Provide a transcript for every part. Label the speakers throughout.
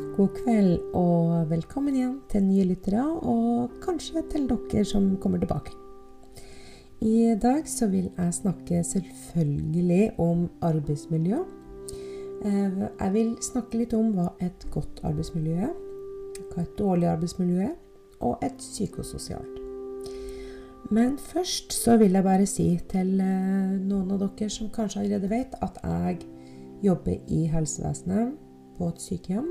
Speaker 1: God kveld og velkommen igjen til nye lyttere, og kanskje til dere som kommer tilbake. I dag så vil jeg snakke selvfølgelig om arbeidsmiljø. Eh, jeg vil snakke litt om hva et godt arbeidsmiljø er, hva et dårlig arbeidsmiljø er, og et psykososialt. Men først så vil jeg bare si til eh, noen av dere som kanskje allerede vet, at jeg jobber i helsevesenet på et sykehjem.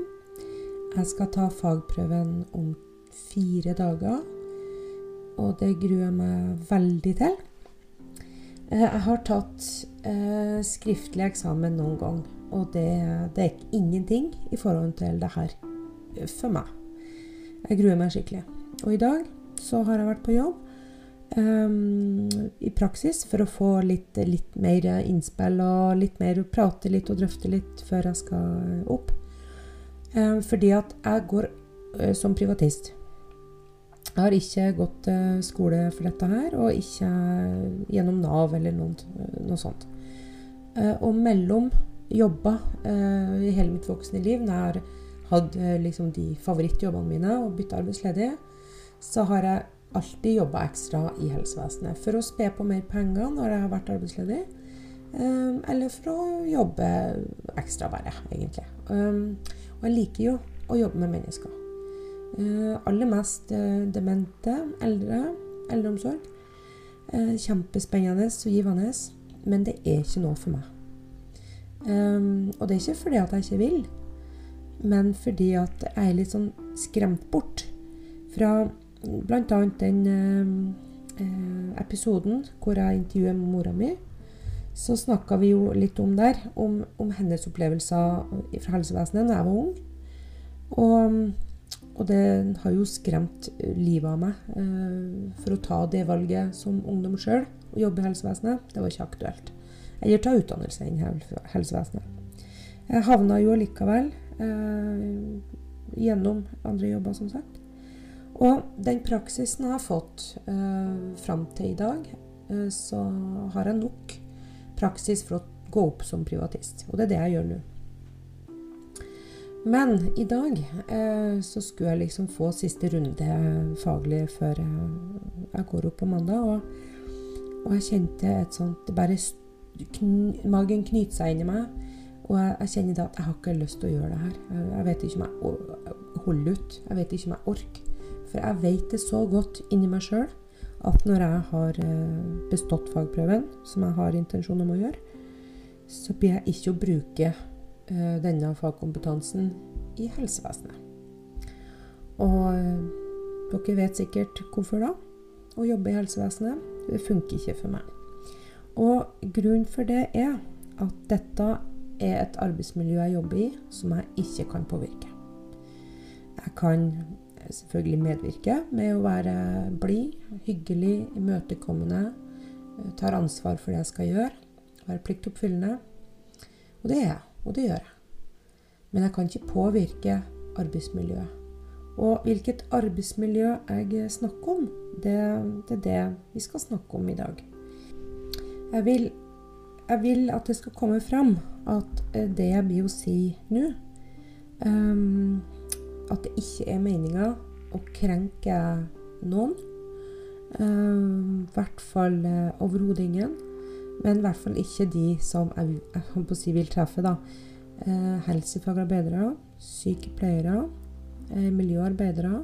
Speaker 1: Jeg skal ta fagprøven om fire dager, og det gruer jeg meg veldig til. Eh, jeg har tatt eh, skriftlig eksamen noen gang, og det, det, er ingenting i forhold til det her for meg. Jeg gruer meg skikkelig. Og i dag så har jeg vært på jobb eh, i praksis for å få litt, litt, mer innspill og litt mer prate litt og drøfte litt før jeg skal opp. Um, fordi at jeg går uh, som privatist. Jeg har ikke gått uh, skole for dette her, og ikke gjennom Nav eller noe, noe sånt. Og mellom jobber i hele mitt voksne liv, når jeg hatt liksom de favorittjobbene mine og bytta arbeidsledige, så har jeg alltid jobba ekstra i helsevesenet for å spe på mer penger når jeg har vært arbeidsledig. Eller for å jobbe ekstra, bare, egentlig. Og jeg liker jo å jobbe med mennesker. Uh, aller mest uh, demente, eldre, eldreomsorg. Uh, kjempespennende og givende, men det er ikke noe for meg. Um, og det er ikke fordi at jeg ikke vil, men fordi at jeg er litt sånn skremt bort fra bl.a. den eh, eh, episoden hvor jeg intervjuer mora mi, så snakka vi jo litt om der, om, om hennes opplevelser fra helsevesenet da jeg var ung. Og, og, det har jo skremt livet av meg eh, for å ta det valget som ungdom sjøl, å jobbe i helsevesenet. Det var ikke aktuelt. Eller ta utdannelse innen helsevesenet. Jeg havna jo likevel eh, gjennom andre jobber, som sagt. Og den praksisen jeg har fått eh, fram til i dag, eh, så har jeg nok praksis for å gå opp som privatist. Og det er det jeg gjør nå. Men i dag eh, så skulle jeg liksom få siste runde faglig før jeg, jeg går opp på mandag. Og, og jeg kjente et sånt det bare kn, Magen knyter seg inni meg. Og jeg, jeg kjenner da at jeg har ikke lyst til å gjøre det her. Jeg, jeg vet ikke om jeg holder ut. Jeg vet ikke om jeg orker. For jeg vet det så godt inni meg sjøl at når jeg har eh, bestått fagprøven, som jeg har intensjon om å gjøre, så blir jeg ikke å bruke uh, denne fagkompetansen i helsevesenet. Og uh, dere vet sikkert hvorfor da. Å jobbe i helsevesenet, det funker ikke for meg. Og grunnen for det er at dette er et arbeidsmiljø jeg jobber i, som jeg ikke kan påvirke. Jeg kan selvfølgelig medvirke med å være blid, hyggelig, imøtekommende. Eh, tar ansvar for det jeg skal gjøre. Være pliktoppfyllende. Og det er jeg, og det gjør jeg. Men jeg kan ikke påvirke arbeidsmiljøet. Og hvilket arbeidsmiljø jeg snakker om, det, det er det vi skal snakke om i dag. Jeg vil, jeg vil at det skal komme fram at eh, det jeg blir å si nå um, at det ikke er meninga å krenke noen. I uh, hvert fall uh, overhodet ingen. Men i hvert fall ikke de som jeg, jeg si, vil treffe. da. Uh, helsefagarbeidere, sykepleiere, uh, miljøarbeidere,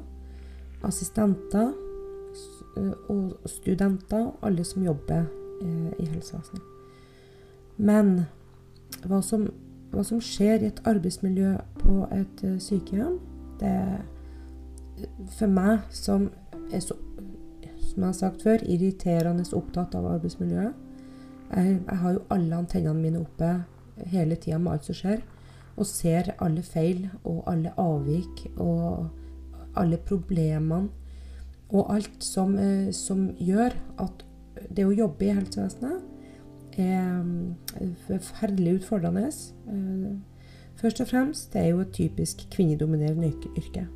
Speaker 1: assistenter og studenter. Alle som jobber i helsevesenet. Men hva som, hva som skjer i et arbeidsmiljø på et sykehjem, det for meg som er så, som jeg har sagt før, irriterende opptatt av arbeidsmiljøet. Jeg, jeg har jo alle antennene mine oppe hele tida med alt som skjer. Og ser alle feil og alle avvik og alle problemene. Og alt som, eh, som gjør at det å jobbe i helsevesenet er eh, forferdelig utfordrende. Først og fremst, det er jo et typisk kvinnedominerende yrke.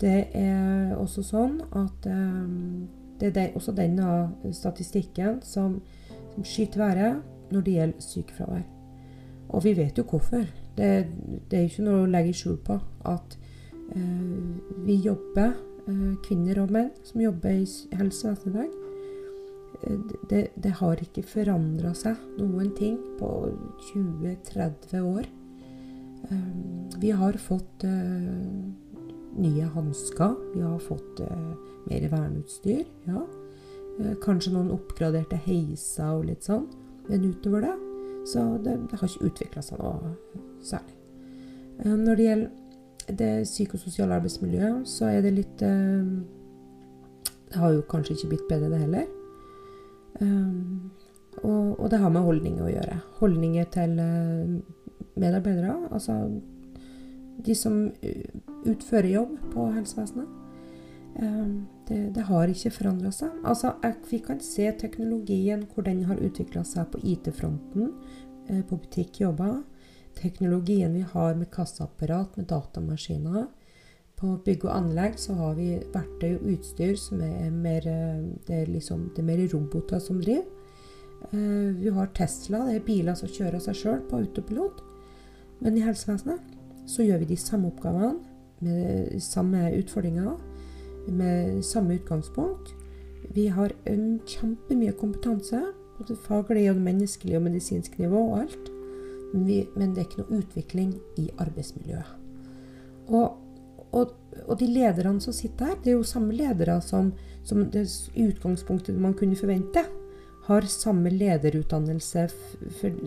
Speaker 1: Det er også sånn at um, det er også denne statistikken som, som skyter været når det gjelder sykefravær. Og vi vet jo hvorfor. Det, det er ikke noe å legge skjul på at eh, vi jobber, eh, kvinner og menn som jobber i helsevesenet i dag, det, det, har ikke forandra seg noen ting på 20-30 år. Eh, vi har fått nye hansker, vi har fått mer verneutstyr. ja. Kanskje noen oppgraderte heiser og litt sånn. Men utover det så det, det har ikke utvikla seg noe særlig. Eh, når det gjelder det psykososiale arbeidsmiljøet, så er det litt eh, Det har jo kanskje ikke blitt bedre, det heller. Og, og, det har med holdninger å gjøre. Holdninger til medarbeidere. Altså de som utfører jobb på helsevesenet. Um, det, det, har ikke forandra seg. Altså, vi kan se teknologien, hvor den har utvikla seg på IT-fronten, eh, på butikkjobber teknologien vi har med kassaapparat, med datamaskiner. På bygg og anlegg så har vi verktøy og utstyr som er mer eh, Det er, liksom, det er mer roboter som driver. Eh, vi har Tesla, det er biler som kjører seg sjøl på autopilot. Men i helsevesenet så gjør vi de samme oppgavene med samme utfordringer, med samme utgangspunkt. Vi har kjempemye kompetanse, både faglig og menneskelig og medisinsk nivå og alt. Men det er ikke noe utvikling i arbeidsmiljøet. Og, og, og, de lederne som sitter her, det er jo samme ledere som, som det utgangspunktet man kunne forvente. Har samme lederutdannelse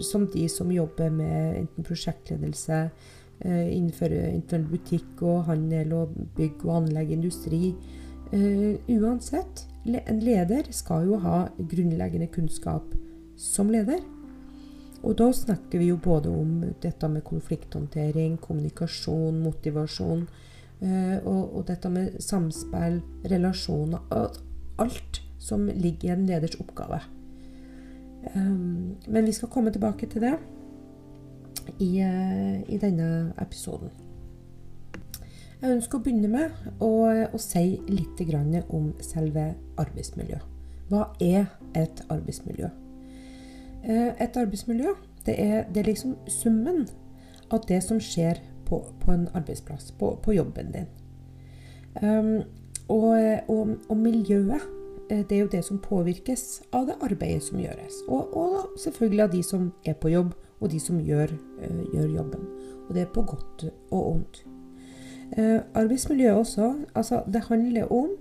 Speaker 1: som de som jobber med enten prosjektledelse eh, innenfor, innenfor, butikk og handel og bygg og anlegg, industri. Uh, uansett, en leder skal jo ha grunnleggende kunnskap som leder. Og da snakker vi jo både om dette med konflikthåndtering, kommunikasjon, motivasjon, eh, og, og, dette med samspill, relasjoner Alt som ligger i en leders oppgave. Um, men vi skal komme tilbake til det i, uh, i denne episoden. Jeg ønsker å begynne med å, å si litt om selve arbeidsmiljøet. Hva er et arbeidsmiljø? Eh, et arbeidsmiljø, det er, det er, liksom summen av det som skjer på, på en arbeidsplass, på, på jobben din. Um, og, og, og, miljøet, eh, det er jo det som påvirkes av det arbeidet som gjøres. Og, og selvfølgelig av de som er på jobb, og de som gjør, uh, gjør jobben. Og det er på godt og ondt. Uh, arbeidsmiljøet også, altså det handler om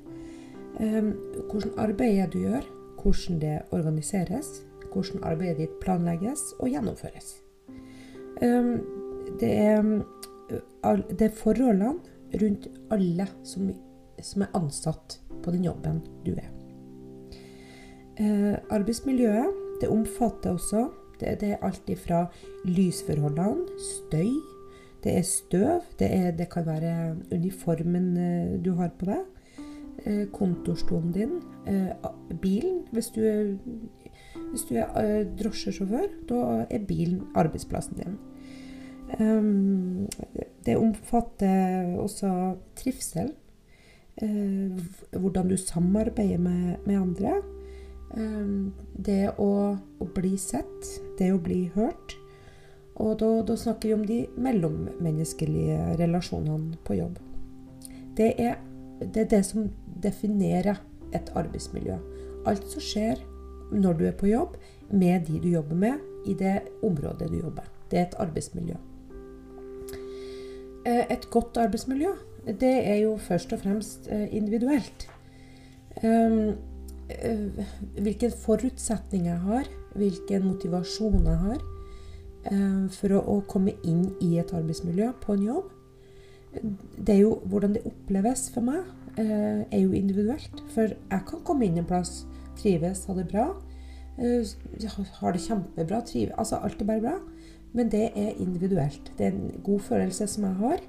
Speaker 1: um, hvordan arbeidet du gjør, hvordan det organiseres, hvordan arbeidet ditt planlegges og gjennomføres. Ehm, det er, det er forholdene rundt alle som, som, er ansatt på den jobben du er. Eh, arbeidsmiljøet det omfatter også det, det er alt fra lysforholdene, støy, det er støv, det, er, det kan være uniformen eh, du har på deg, eh, kontorstolen din, bilen hvis du hvis du er uh, drosjesjåfør, da er bilen arbeidsplassen din. Um, det omfatter også trivsel. Hvordan du samarbeider med, med andre. Um, det å, bli sett, det å bli hørt. Og da, da, snakker vi om de mellommenneskelige relasjonene på jobb. Det er, det er det som definerer et arbeidsmiljø. Alt som skjer når du er på jobb, med de du jobber med i det området du jobber. Det er et arbeidsmiljø. Eh, et godt arbeidsmiljø, det er jo først og fremst eh, individuelt. Eh, hvilke forutsetninger jeg har, hvilken motivasjon jeg har for å komme inn i et arbeidsmiljø på en jobb. Det er jo hvordan det oppleves for meg, er jo individuelt. For jeg kan komme inn en plass trives, ha det bra. Har det kjempebra, trives Altså alt er bare bra. Men det er individuelt. Det er en god følelse som jeg har.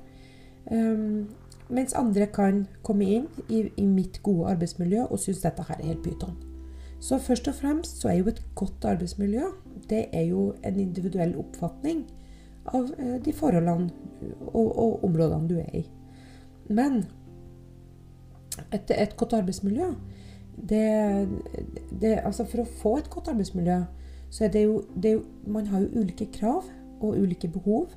Speaker 1: Mens andre kan komme inn i, i mitt gode arbeidsmiljø og synes dette her er helt pyton. Så først og fremst så er jo et godt arbeidsmiljø det er jo en individuell oppfatning av uh, de forholdene og, og, områdene du er i. Men et, et godt arbeidsmiljø det, det, altså For å få et godt arbeidsmiljø, så er det jo, det Man har jo ulike krav og ulike behov.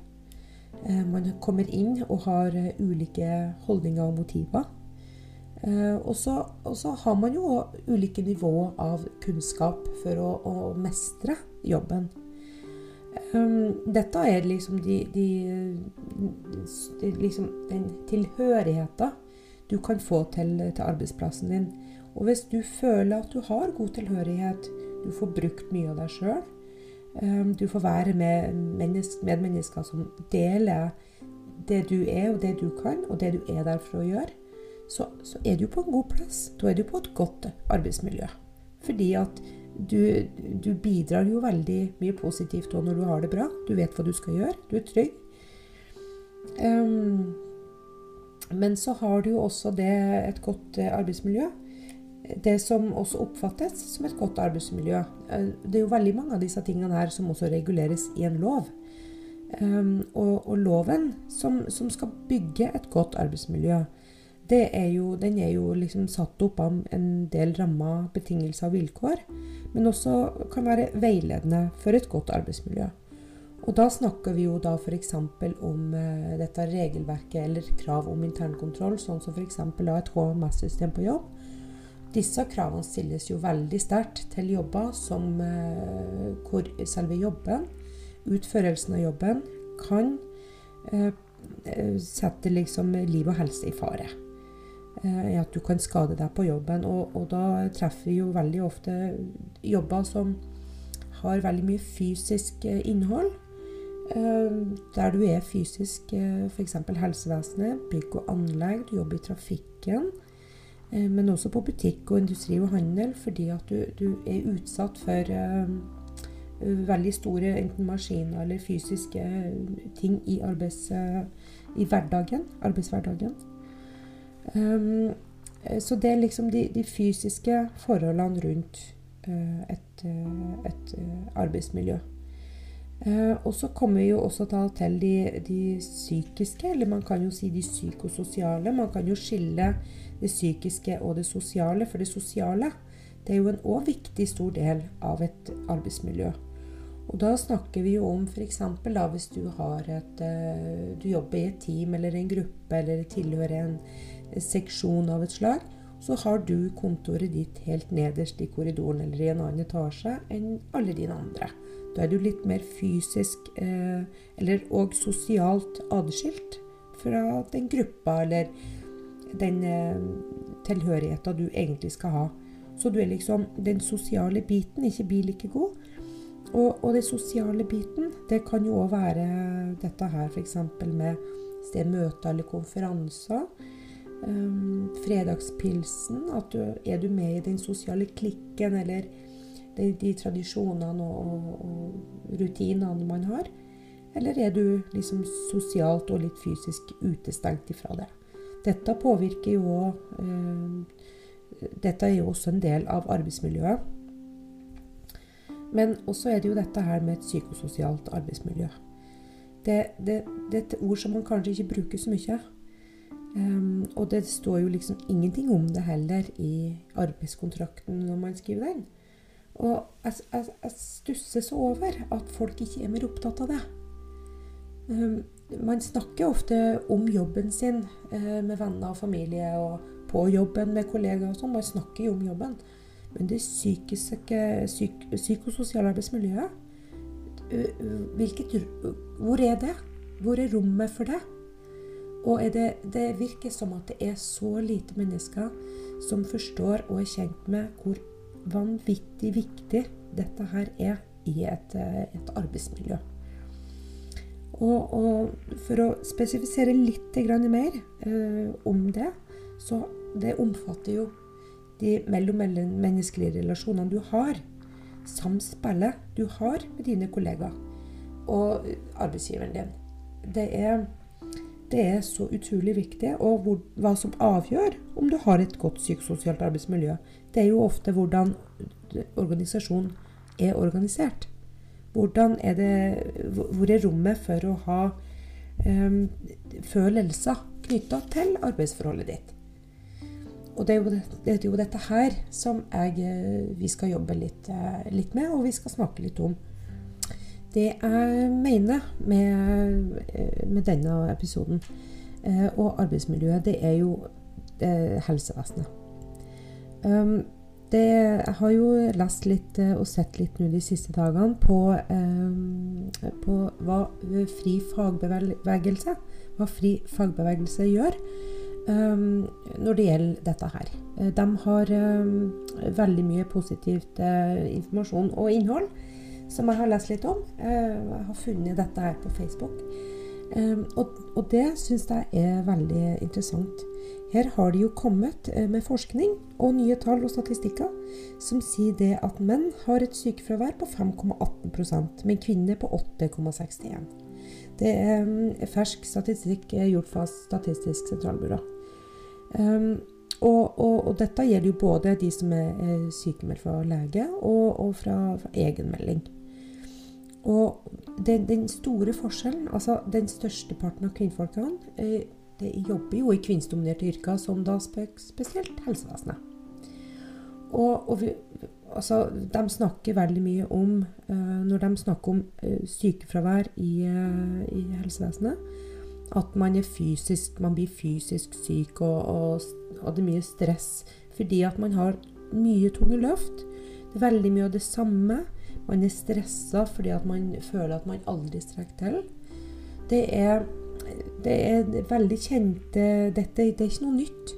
Speaker 1: Eh, man kommer inn og har eh, ulike holdninger og motiver. Eh, og så har man jo ulike nivåer av kunnskap for å, å mestre jobben. Dette er liksom, de, de, liksom den tilhørigheten du kan få til, til, arbeidsplassen din. Og hvis du føler at du har god tilhørighet, du får brukt mye av deg sjøl, du får være med medmennesker som deler det du er og det du kan, og det du er der for å gjøre, så, så er du på en god plass. Da er du på et godt arbeidsmiljø. Fordi at du, du bidrar jo veldig mye positivt òg når du har det bra. Du vet hva du skal gjøre. Du er trygg. Um, men så har du jo også det, et godt eh, arbeidsmiljø. Det som også oppfattes som et godt arbeidsmiljø. Eh, det er jo veldig mange av disse tingene her som også reguleres i en lov. Um, og, og, loven som, som, skal bygge et godt arbeidsmiljø, er jo, den er jo liksom satt opp av en del rammer, betingelser og vilkår. Men også kan være veiledende for et godt arbeidsmiljø. Og da snakker vi jo da f.eks. om uh, dette regelverket eller krav om internkontroll, sånn som f.eks. et HMS-system på jobb. Disse kravene stilles jo veldig sterkt til jobber som eh, hvor selve jobben, utførelsen av jobben, kan eh, sette liksom liv og helse i fare. at du kan skade deg på jobben. Og, og da treffer vi jo veldig ofte jobber som har veldig mye fysisk innhold Ehm, der du er fysisk, eh, f.eks. helsevesenet, bygg og anlegg, du jobber i trafikken. Eh, men også på butikk og industri og handel, fordi at du, du er utsatt for uh, veldig store enten maskiner eller fysiske ting i, arbeids, uh, i hverdagen, arbeidshverdagen. Um, så det er liksom de, de fysiske forholdene rundt uh, et, et arbeidsmiljø. Eh, og så kommer vi jo også til de, de, psykiske, eller man kan jo si de psykososiale. Man kan jo skille det psykiske og det sosiale, for det sosiale det er jo en òg viktig stor del av et arbeidsmiljø. Og da snakker vi jo om f.eks. hvis du har et eh, Du jobber i et team eller en gruppe eller tilhører en seksjon av et slag. Så har du kontoret ditt helt nederst i korridoren eller i en annen etasje enn alle dine andre. Da er du litt mer fysisk eh, eller og sosialt adskilt fra den gruppa eller den eh, tilhørigheta du egentlig skal ha. Så du er liksom Den sosiale biten ikke blir like god. Og, og den sosiale biten, det kan jo òg være dette her f.eks. med sted møter eller konferanser. Um, fredagspilsen. At du, er du med i den sosiale klikken eller de, de tradisjonene og, og, og, rutinene man har? Eller er du liksom sosialt og litt fysisk utestengt ifra det? Dette påvirker jo eh, Dette er jo også en del av arbeidsmiljøet. Men også er det jo dette her med et psykososialt arbeidsmiljø. Det, det, det er et ord som man kanskje ikke bruker så mye. Um, og det står jo liksom ingenting om det heller i arbeidskontrakten når man skriver den. Og jeg, jeg, jeg, stusser så over at folk ikke er mer opptatt av det. Um, man snakker ofte om jobben sin uh, med venner og familie, og på jobben med kollegaer og sånn. Man snakker jo om jobben. Men det psykiske, psyk, psykososiale arbeidsmiljøet, hvilket, hvor er det? Hvor er rommet for det? Og det, det virker som at det er så lite mennesker som forstår og er kjent med hvor vanvittig viktig dette her er i et, eh, et arbeidsmiljø. Og, og, for å spesifisere litt mer eh, om det, så det omfatter jo de mellommenneskelige relasjonene du har. Samspillet du har med dine kollegaer og arbeidsgiveren din. Det er det er så utrolig viktig. Og hvor, hva som avgjør om du har et godt psykososialt arbeidsmiljø, det er jo ofte hvordan organisasjonen er organisert. Hvordan er det, hvor er rommet for å ha um, følelser knytta til arbeidsforholdet ditt? Og det er, jo, det er, jo, dette her som jeg, vi skal jobbe litt, eh, litt, med, og vi skal snakke litt om. det jeg mener med, eh, med denne episoden eh, og arbeidsmiljøet, det er jo eh, helsevesenet. Um, det, jeg har jo lest litt eh, og sett litt nå de siste dagene på, eh, på hva fri fagbevegelse, hva fri fagbevegelse gjør um, når det gjelder dette her. Eh, de har um, veldig mye positivt informasjon og innhold som jeg har lest litt om. Uh, jeg har funnet dette her på Facebook. Um, og, og, det syns jeg er veldig interessant. Her har de jo kommet uh, med forskning og nye tall og statistikker som sier det at menn har et sykefravær på 5,18% men kvinner på 8,61 Det er um, fersk statistikk gjort fra Statistisk sentralbyrå. Um, og, og, og, dette gjelder jo både de som er, sykemeldt fra lege, og, og fra, fra, egenmelding. Og den, den, store forskjellen, altså den største parten av kvinnfolkene, eh, jobber jo i kvinnsdominerte yrker, som da spesielt helsevesenet. Og, og vi, altså, de snakker veldig mye om uh, Når de snakker om uh, sykefravær i, uh, i helsevesenet, at man fysisk, man blir fysisk syk, og, og, og, det er mye stress fordi at man har mye tunge løft. Det er veldig mye av det samme. Man er stressa fordi at man føler at man aldri strekker til. Det er, det er veldig kjente dette, det er ikke noe nytt.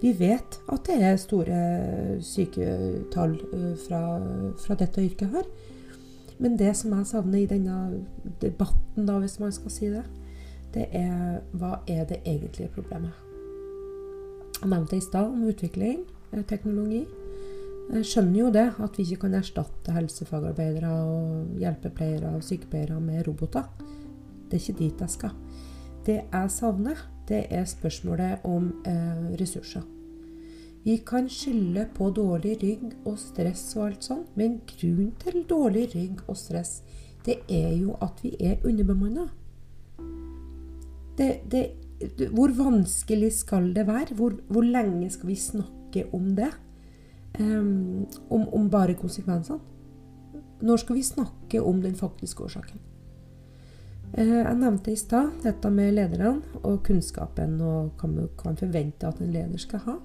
Speaker 1: Vi vet at det er store syketall eh, fra, fra dette yrket her. Men det som jeg savner i denne debatten, da, hvis man skal si det, det er hva er det egentlige problemet? Jeg nevnte i stad om utvikling, eh, teknologi. Jeg skjønner jo det, at vi ikke kan erstatte helsefagarbeidere og hjelpepleiere og sykepleiere med roboter. Det er ikke dit jeg skal. Det jeg savner, det er spørsmålet om eh, ressurser. Vi kan skylde på dårlig rygg og stress og alt sånt, men grunnen til dårlig rygg og stress, det er jo at vi er underbemanna hvor vanskelig skal det være? Hvor, hvor, lenge skal vi snakke om det? Um, om, om, bare konsekvensene? Når skal vi snakke om den faktiske årsaken? Uh, jeg nevnte i stad dette med lederne og kunnskapen og hva man kan forvente at en leder skal ha.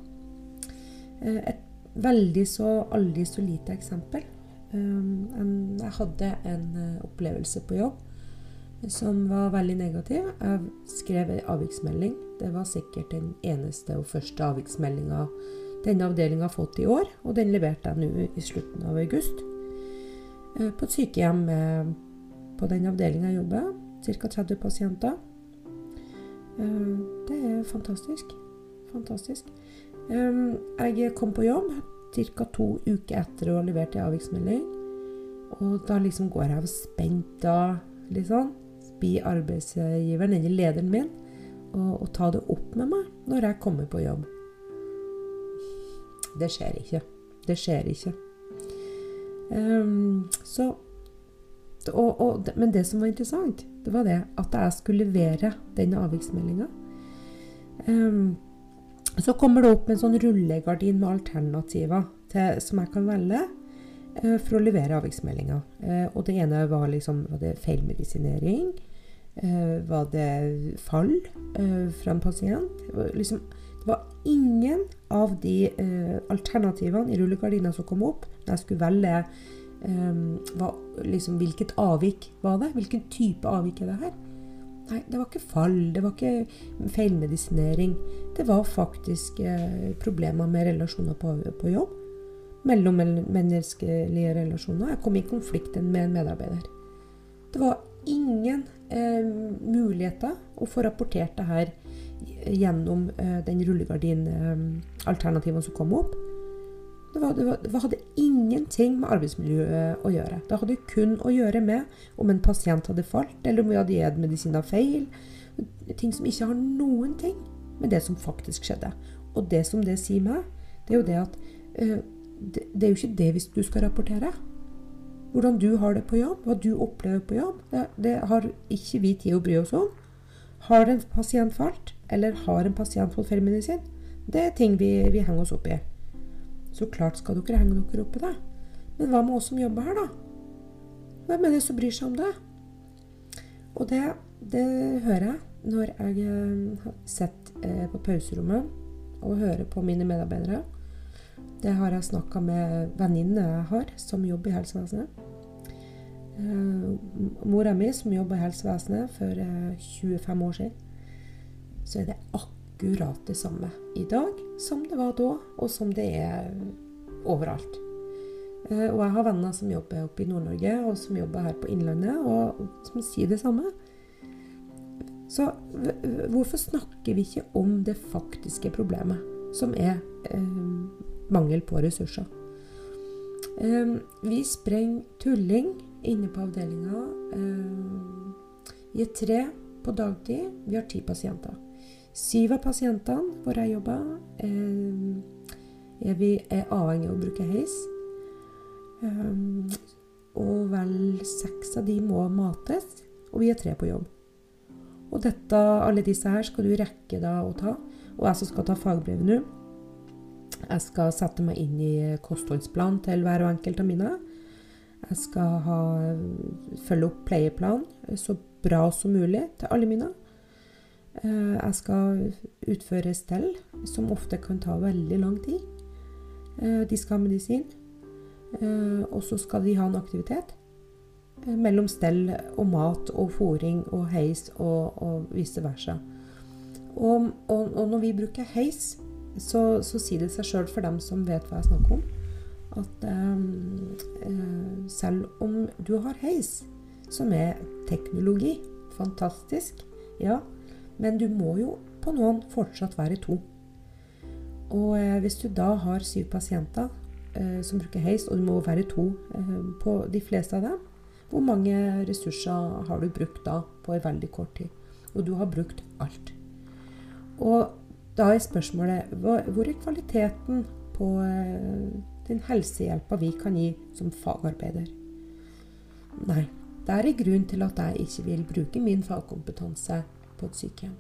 Speaker 1: Uh, et veldig så aldri så lite eksempel. Um, jeg hadde en uh, opplevelse på jobb som var veldig negativ. Jeg skrev en avviksmelding. Det var sikkert den eneste og første avviksmeldinga denne avdelinga har fått i år, og den leverte jeg nå i slutten av august. Eh, på et sykehjem på den avdelinga jeg jobber, ca. 30 pasienter. Eh, det er fantastisk. Fantastisk. Eh, jeg kom på jobb ca. to uker etter å ha levert en avviksmelding. Og da liksom går jeg og spent da, liksom be arbeidsgiveren, eller lederen min, og ta det opp med meg når jeg kommer på jobb. Det skjer ikke. Det skjer ikke. Um, så og, og, Men det som var interessant, det var det at jeg skulle levere denne avviksmeldinga. Um, så kommer det opp en sånn rullegardin med alternativer til, som jeg kan velge uh, for å levere avviksmeldinga. Uh, og det ene var liksom var det feilmedisinering. Uh, var det fall fra en pasient? Liksom, det var ingen av de alternativene i rullegardina som kom opp når jeg skulle velge hva, liksom, hvilket avvik var det. Hvilken type avvik er det her? Nei, det var ikke fall, det var ikke feilmedisinering. Det var faktisk problemer med relasjoner på, på jobb. Mellommenneskelige relasjoner. Jeg kom i konflikt med en medarbeider. Det var ingen eh, muligheter å få rapportert det her gjennom eh, den rullegardin-alternativen som kom opp. Det, var, det, var, det, hadde ingenting med arbeidsmiljøet å gjøre. Det hadde kun å gjøre med om en pasient hadde falt, eller om vi hadde gitt medisiner feil. Ting som ikke har noen ting med det som faktisk skjedde. Og det som det sier meg, det er jo det at uh, det, det, er jo ikke det hvis du skal rapportere. Hvordan du har det på jobb, hva du opplever på jobb, det har ikke vi tid å bry oss om. Har en pasient falt, eller har en pasient fått feil medisin? Det er ting vi, vi henger oss opp i. Så klart skal dere henge dere opp i det. Men hva med oss som jobber her, da? Hvem er det som bryr seg om det? Og det, det hører jeg når jeg har sitter eh, på pauserommet og hører på mine medarbeidere. Det har jeg snakka med venninner jeg har som jobber i helsevesenet. Uh, mora mi som jobba i helsevesenet for uh, 25 år siden, så er det akkurat det samme i dag som det var da, og som det er overalt. Uh, og jeg har venner som jobber oppe i Nord-Norge, og som jobber her på Innlandet, og som sier det samme. Så hvorfor snakker vi ikke om det faktiske problemet, som er mangel på ressurser? vi sprenger tulling inne på avdelinga. Eh, i et tre på dagtid. Vi har ti pasienter. Syv av pasientene hvor jeg jobber, eh, er, vi, er avhengig av å bruke heis. Eh, og vel seks av de må mates, og vi er tre på jobb. Og dette, alle disse her skal du rekke da å ta. Og jeg som skal ta fagbrevet nå, jeg skal sette meg inn i kostholdsplanen til hver og enkelt av mine. Jeg skal ha, følge opp pleieplan så bra som mulig til alle mine. Eh, jeg skal utføre stell, som ofte kan ta veldig lang tid. Eh, de skal ha medisin. Eh, og så skal de ha en aktivitet mellom stell og mat og fòring og heis og, og vice versa. Og, og, og, når vi bruker heis, så, så sier det seg sjøl for dem som vet hva jeg snakker om, at um, selv om du har heis, som er teknologi, fantastisk, ja, men du må jo på noen fortsatt være to. Og eh, hvis du da har syv pasienter eh, som bruker heis, og du må være to eh, på de fleste av dem, hvor mange ressurser har du brukt da på en veldig kort tid? Og du har brukt alt. Og da er spørsmålet hvor er kvaliteten på den helsehjelpa vi kan gi som fagarbeider. Nei, det er en grunn til at jeg ikke vil bruke min fagkompetanse på et sykehjem.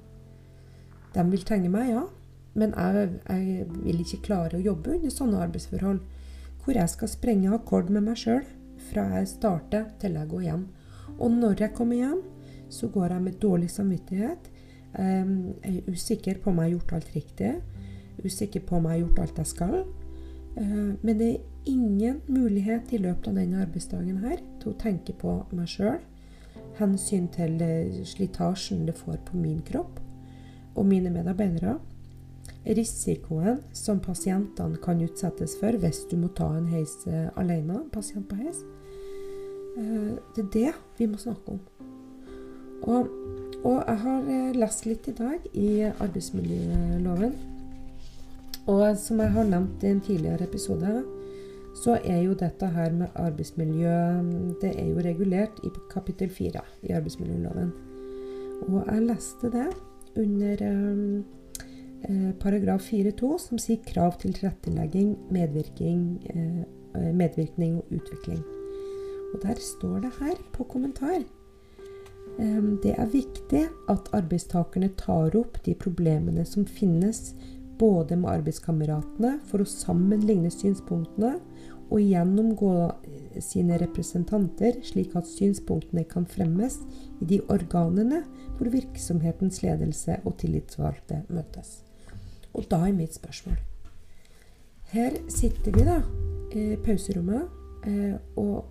Speaker 1: De vil trenge meg, ja, men jeg, jeg vil ikke klare å jobbe under sånne arbeidsforhold hvor jeg skal sprenge akkord med meg sjøl fra jeg starter til jeg går hjem. Og når jeg kommer hjem, så går jeg med dårlig samvittighet. Jeg er usikker på om jeg har gjort alt riktig. Usikker på om jeg har gjort alt jeg skal. Eh, men det er ingen mulighet i løpet av denne arbeidsdagen her til å tenke på meg sjøl. Hensyn til eh, slitasjen det får på min kropp og mine medarbeidere. Risikoen som pasientene kan utsettes for hvis du må ta en heis eh, alene, pasient på heis. Det er det vi må snakke om. Og, og jeg har lest litt i dag i arbeidsmiljøloven og som jeg har nevnt i en tidligere episode, så er jo dette her med arbeidsmiljø Det er jo regulert i kapittel 4 i arbeidsmiljøloven. Og jeg leste det under eh, paragraf 4-2, som sier krav til tilrettelegging, eh, medvirkning og utvikling. Og der står det her på kommentar eh, det er viktig at arbeidstakerne tar opp de problemene som finnes både med arbeidskameratene for å sammenligne synspunktene og gjennomgå sine representanter, slik at synspunktene kan fremmes i de organene hvor virksomhetens ledelse og tillitsvalgte møtes. Og da er mitt spørsmål Her sitter vi da i pauserommet eh, og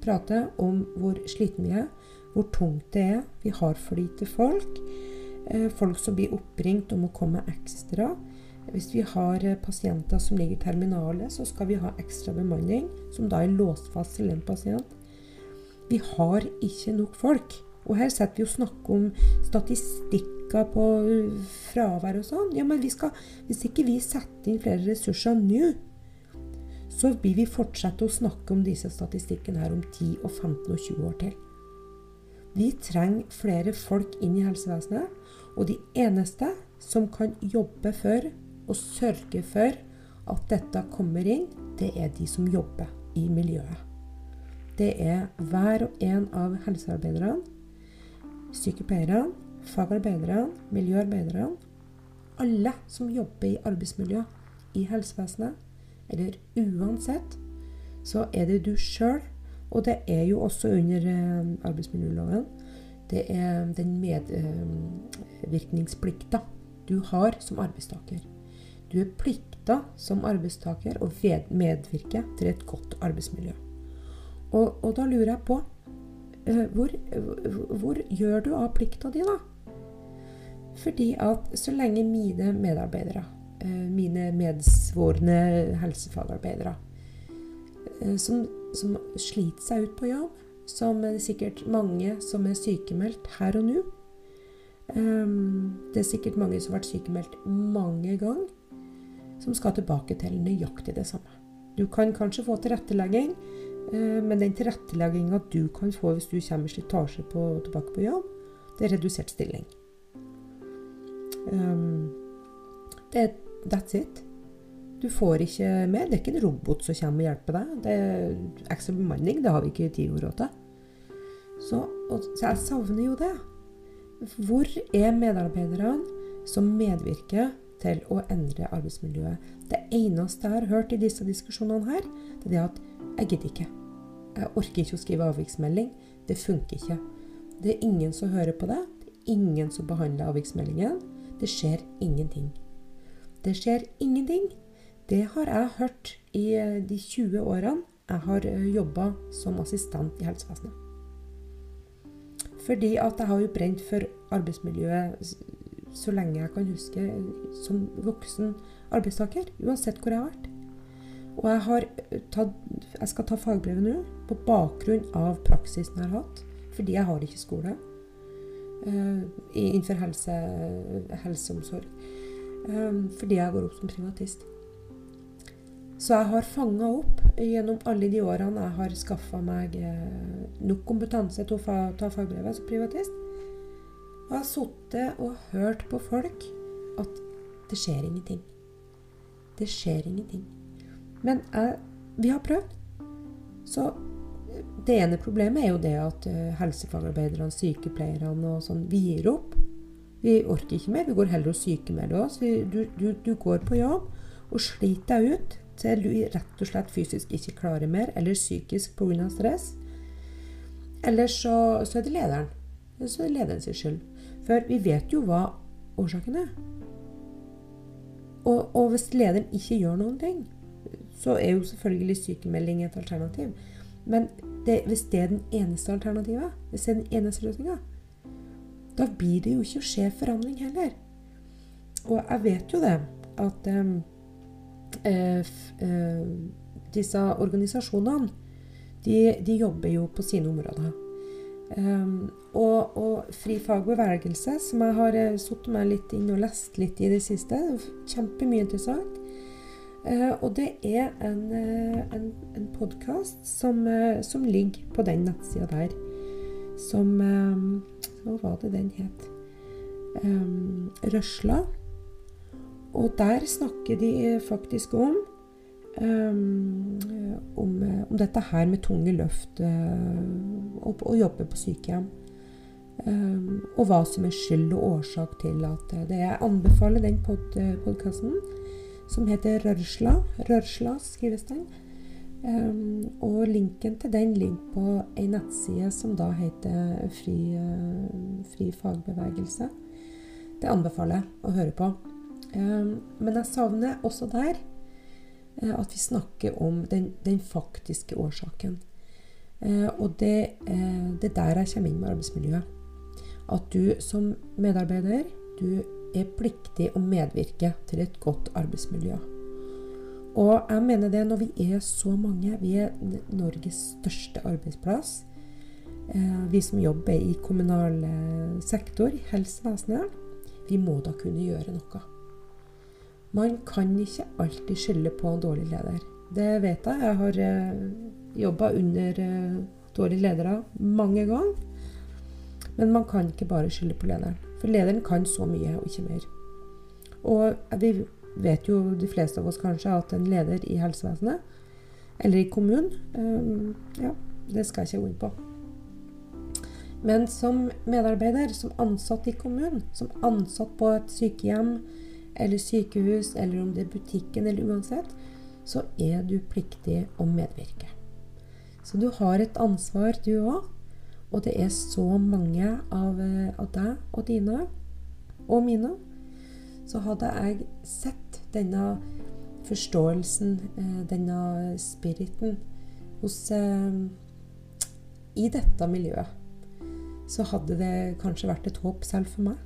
Speaker 1: prater om hvor sliten vi er, hvor tungt det er. Vi har for lite folk. Eh, folk som blir oppringt om å komme ekstra. Hvis vi har eh, pasienter som ligger i terminalet, så skal vi ha ekstra bemanning, som da er låst fast til en pasient. Vi har ikke nok folk. Og her setter vi og snakker om statistikker på eh, fravær og sånn. Ja, men skal, hvis ikke vi setter inn flere ressurser nå, så vil vi fortsette å snakke om disse statistikkene her om 10 og 15 og 20 år til. Vi trenger flere folk inn i helsevesenet, og de eneste som kan jobbe for og sørge for at dette kommer inn, det er de som jobber i miljøet. Det er hver og en av helsearbeiderne, sykepleierne, fagarbeiderne, miljøarbeiderne. Alle som jobber i arbeidsmiljø i helsevesenet, eller uansett, så er det du sjøl Og det er jo også under eh, arbeidsmiljøloven. Det er den medvirkningsplikta du har som arbeidstaker. Du er plikta som arbeidstaker å medvirke til et godt arbeidsmiljø. Og, og da lurer jeg på eh, hvor, hvor, gjør du av plikta di, da? Fordi at så lenge mine medarbeidere, eh, mine medsvorne helsefagarbeidere, eh, som, som sliter seg ut på jobb, som er sikkert mange som er sykemeldt her og nå. Det er sikkert mange som har vært sykemeldt mange ganger, som skal tilbake til nøyaktig det samme. Du kan kanskje få tilrettelegging, Eh, men den tilrettelegginga du kan få hvis du kommer i slitasje på, tilbake på jobb, det er redusert stilling. Um, det er that's it. Du får ikke mer. Det er ikke en robot som kommer og hjelper deg. Det er ekstra bemanning. Det har vi ikke tid og råd til. Så, så jeg savner jo det. Hvor er medarbeiderne som medvirker til å endre arbeidsmiljøet? Det eneste jeg har hørt i disse diskusjonene her, det er det at jeg gidder ikke. Jeg orker ikke å skrive avviksmelding. Det funker ikke. Det er ingen som hører på det. Det er ingen som behandler avviksmeldingen. Det skjer ingenting. Det skjer ingenting. Det har jeg hørt i eh, de 20 årene jeg har eh, jobba som assistent i helsevesenet. Fordi at jeg har jo brent for arbeidsmiljøet så lenge jeg kan huske som voksen arbeidstaker. Uansett hvor jeg har vært. Og jeg, har eh, tatt, jeg skal ta fagbrevet nå på bakgrunn av praksisen jeg har hatt. Fordi jeg har ikke skole uh, innenfor helse, helseomsorg. Um, fordi jeg går opp som privatist. Så jeg har fanga opp gjennom alle de årene jeg har skaffa meg nok kompetanse til å ta fagbrevet som privatist. Og jeg har sittet og hørt på folk at det skjer ingenting. Det skjer ingenting. Men jeg, vi har prøvd. Så det ene problemet er jo det at uh, helsefagarbeiderne, sykepleierne og sånn, vi gir opp. Vi orker ikke mer. Vi går heller og sykemelder oss. Vi, du, du, du, går på jobb og sliter deg ut til du rett og slett fysisk ikke klarer mer, eller psykisk pga. stress. Eller så, så, er det lederen. Så er det lederen sin skyld. For vi vet jo hva årsaken er. Og, og hvis lederen ikke gjør noen ting, så er jo selvfølgelig sykemelding et alternativ. Men det, hvis det er den eneste alternativet, hvis det er den eneste løsninga, da blir det jo ikke å skje forandring heller. Og jeg vet jo det at um, uh, uh, disse organisasjonene de, de, jobber jo på sine områder. Um, og, og, Fri fagbevegelse, som jeg har uh, satt meg litt inn og lest litt i det siste, kjempemye interessant. Uh, og det er en, uh, en, en podkast som, som, ligger på den nettsida der. Som Hva var det den het? Um, Røsla. Og der snakker de faktisk om um, om, om, dette her med tunge løft og, og jobbe på sykehjem. Um, og hva som er skyld og årsak til at det Jeg anbefaler den pod, podkasten som heter Rørsla. Rørsla skrives den. Um, og linken til den ligger på ei nettside som da heter Fri, uh, Fri fagbevegelse. Det anbefaler jeg å høre på. Um, men jeg savner også der at vi snakker om den, den faktiske årsaken. Uh, og det, det er der jeg kommer inn med arbeidsmiljøet. At du som medarbeider du er pliktig å medvirke til et godt arbeidsmiljø. Og jeg mener det når vi er så mange. Vi er Norges største arbeidsplass. Eh, vi som jobber i kommunal eh, sektor, i helsevesenet, vi må da kunne gjøre noe. Man kan ikke alltid skylde på en dårlig leder. Det vet jeg. Jeg har eh, jobba under dårlige ledere mange ganger. Men man kan ikke bare skylde på lederen. For lederen kan så mye, og ikke mer. Og vi vet jo de fleste av oss kanskje at en leder i helsevesenet, eller i kommunen um, Ja, det skal jeg ikke gå inn på. Men som medarbeider, som ansatt i kommunen, som ansatt på et sykehjem eller sykehus, eller om det er butikken eller uansett, så er du pliktig å medvirke. Så du har et ansvar, du òg. Og det er så mange av, eh, av deg og dine og mine. Så hadde jeg sett denne forståelsen, eh, denne spiriten, hos eh, I dette miljøet, så hadde det kanskje vært et håp selv for meg.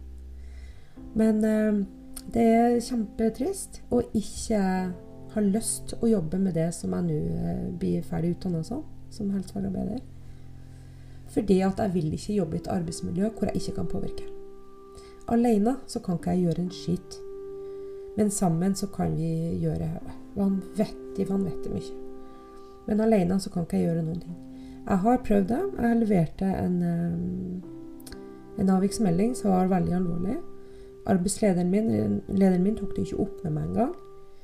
Speaker 1: Men det er kjempetrist å ikke ha lyst å jobbe med det som jeg nå blir ferdig utdanna som, som helsefagarbeider. Fordi at jeg vil ikke jobbe i et arbeidsmiljø hvor jeg ikke kan påvirke. Alene så kan ikke jeg gjøre en skitt. Men sammen så kan vi gjøre vanvittig, vanvittig mye. Men alene så kan ikke jeg gjøre noen ting. Jeg har prøvd det. Jeg leverte en, eh, en avviksmelding som var veldig alvorlig. Arbeidslederen min, min tok det ikke opp med meg engang.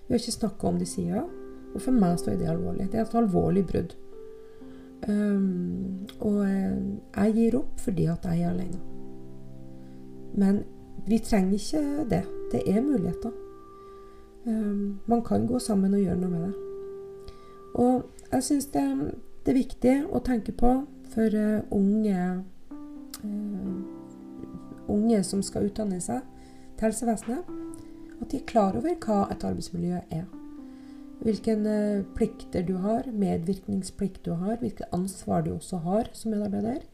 Speaker 1: Vi har ikke snakka om det sida. Og for meg så er det alvorlig. Det er et alvorlig brudd. Um, og eh, jeg gir opp fordi at jeg er alene. Men vi trenger ikke det. Det er muligheter. Um, man kan gå sammen og gjøre noe med det. Og jeg syns det, det, er viktig å tenke på for uh, unge uh, unge som skal utdanne seg til helsevesenet, at de er klar over hva et arbeidsmiljø er. Hvilke eh, plikter du har, medvirkningsplikt du har, hvilket ansvar du også har som medarbeider.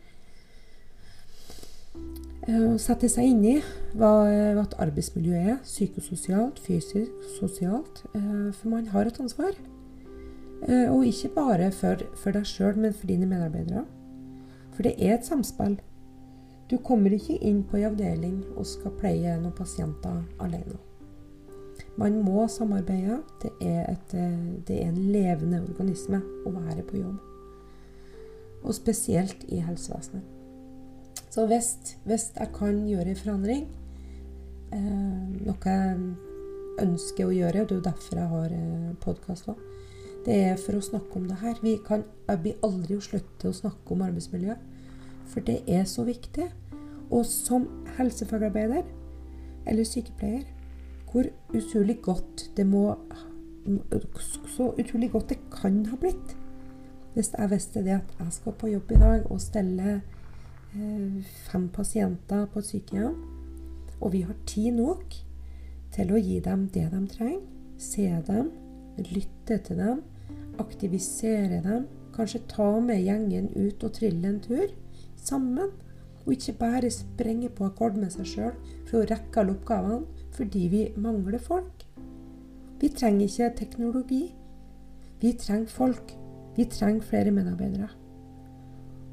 Speaker 1: Eh, sette seg inn i hva, hva et arbeidsmiljø er, psykososialt, fysisk, sosialt. Eh, for man har et ansvar. Og ikke bare for, for deg sjøl, men for dine medarbeidere. For det er et samspill. Du kommer ikke inn på en avdeling og skal pleie noen pasienter alene. Man må samarbeide. Det er, et, det er, en levende organisme å være på jobb. Og spesielt i helsevesenet. Så hvis, hvis jeg kan gjøre en forandring, eh, noe jeg ønsker å gjøre, og det er jo derfor jeg har eh, podkast òg, det er for å snakke om det her. Vi kan, aldri slutte å snakke om arbeidsmiljø, for det er så viktig. Og som helsefagarbeider eller sykepleier hvor utrolig godt det må Så utrolig godt det kan ha blitt. Hvis jeg visste det at jeg skal på jobb i dag og stelle eh, fem pasienter på et sykehjem, og vi har tid nok til å gi dem det de trenger, se dem, lytte til dem, aktivisere dem, kanskje ta med gjengen ut og trille en tur sammen. Og ikke bare sprenge på akkord med seg sjøl for å rekke alle oppgavene, fordi vi mangler folk. Vi trenger ikke teknologi. Vi trenger folk. Vi trenger flere medarbeidere.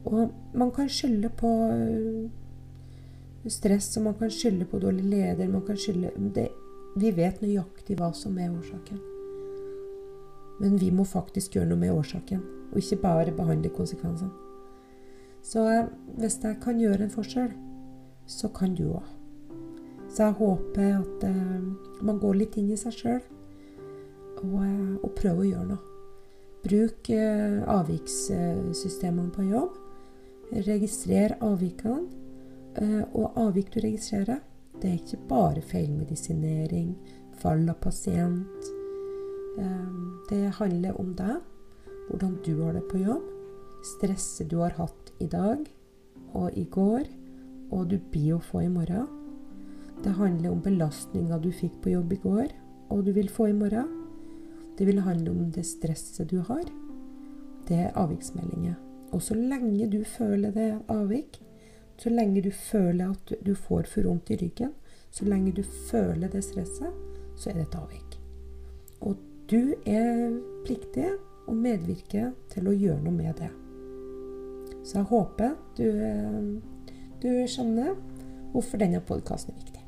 Speaker 1: Og man kan skylde på øh, stress, og man kan skylde på dårlig leder. Man kan skylde det, Vi vet nøyaktig hva som er årsaken. Men vi må faktisk gjøre noe med årsaken, og ikke bare behandle konsekvensene. Så hvis jeg kan gjøre en forskjell, så kan du òg. Så jeg håper at eh, man går litt inn i seg sjøl og, eh, og, prøver å gjøre noe. Bruk eh, avvikssystemene på jobb. Registrer avvikene. Eh, og avvik du registrerer, det er ikke bare feilmedisinering, fall av pasient. Eh, det handler om deg, hvordan du har det på jobb, stresset du har hatt i dag og i går, og du blir å få i morgen. Det handler om belastninga du fikk på jobb i går, og du vil få i morgen. Det vil handle om det stresset du har. Det er avviksmeldinger. Og så lenge du føler det avvik, så lenge du føler at du får for vondt i ryggen, så lenge du føler det stresset, så er det et avvik. Og du er pliktig å medvirke til å gjøre noe med det. Så jeg håper du, eh, du skjønner hvorfor denne podkasten er viktig.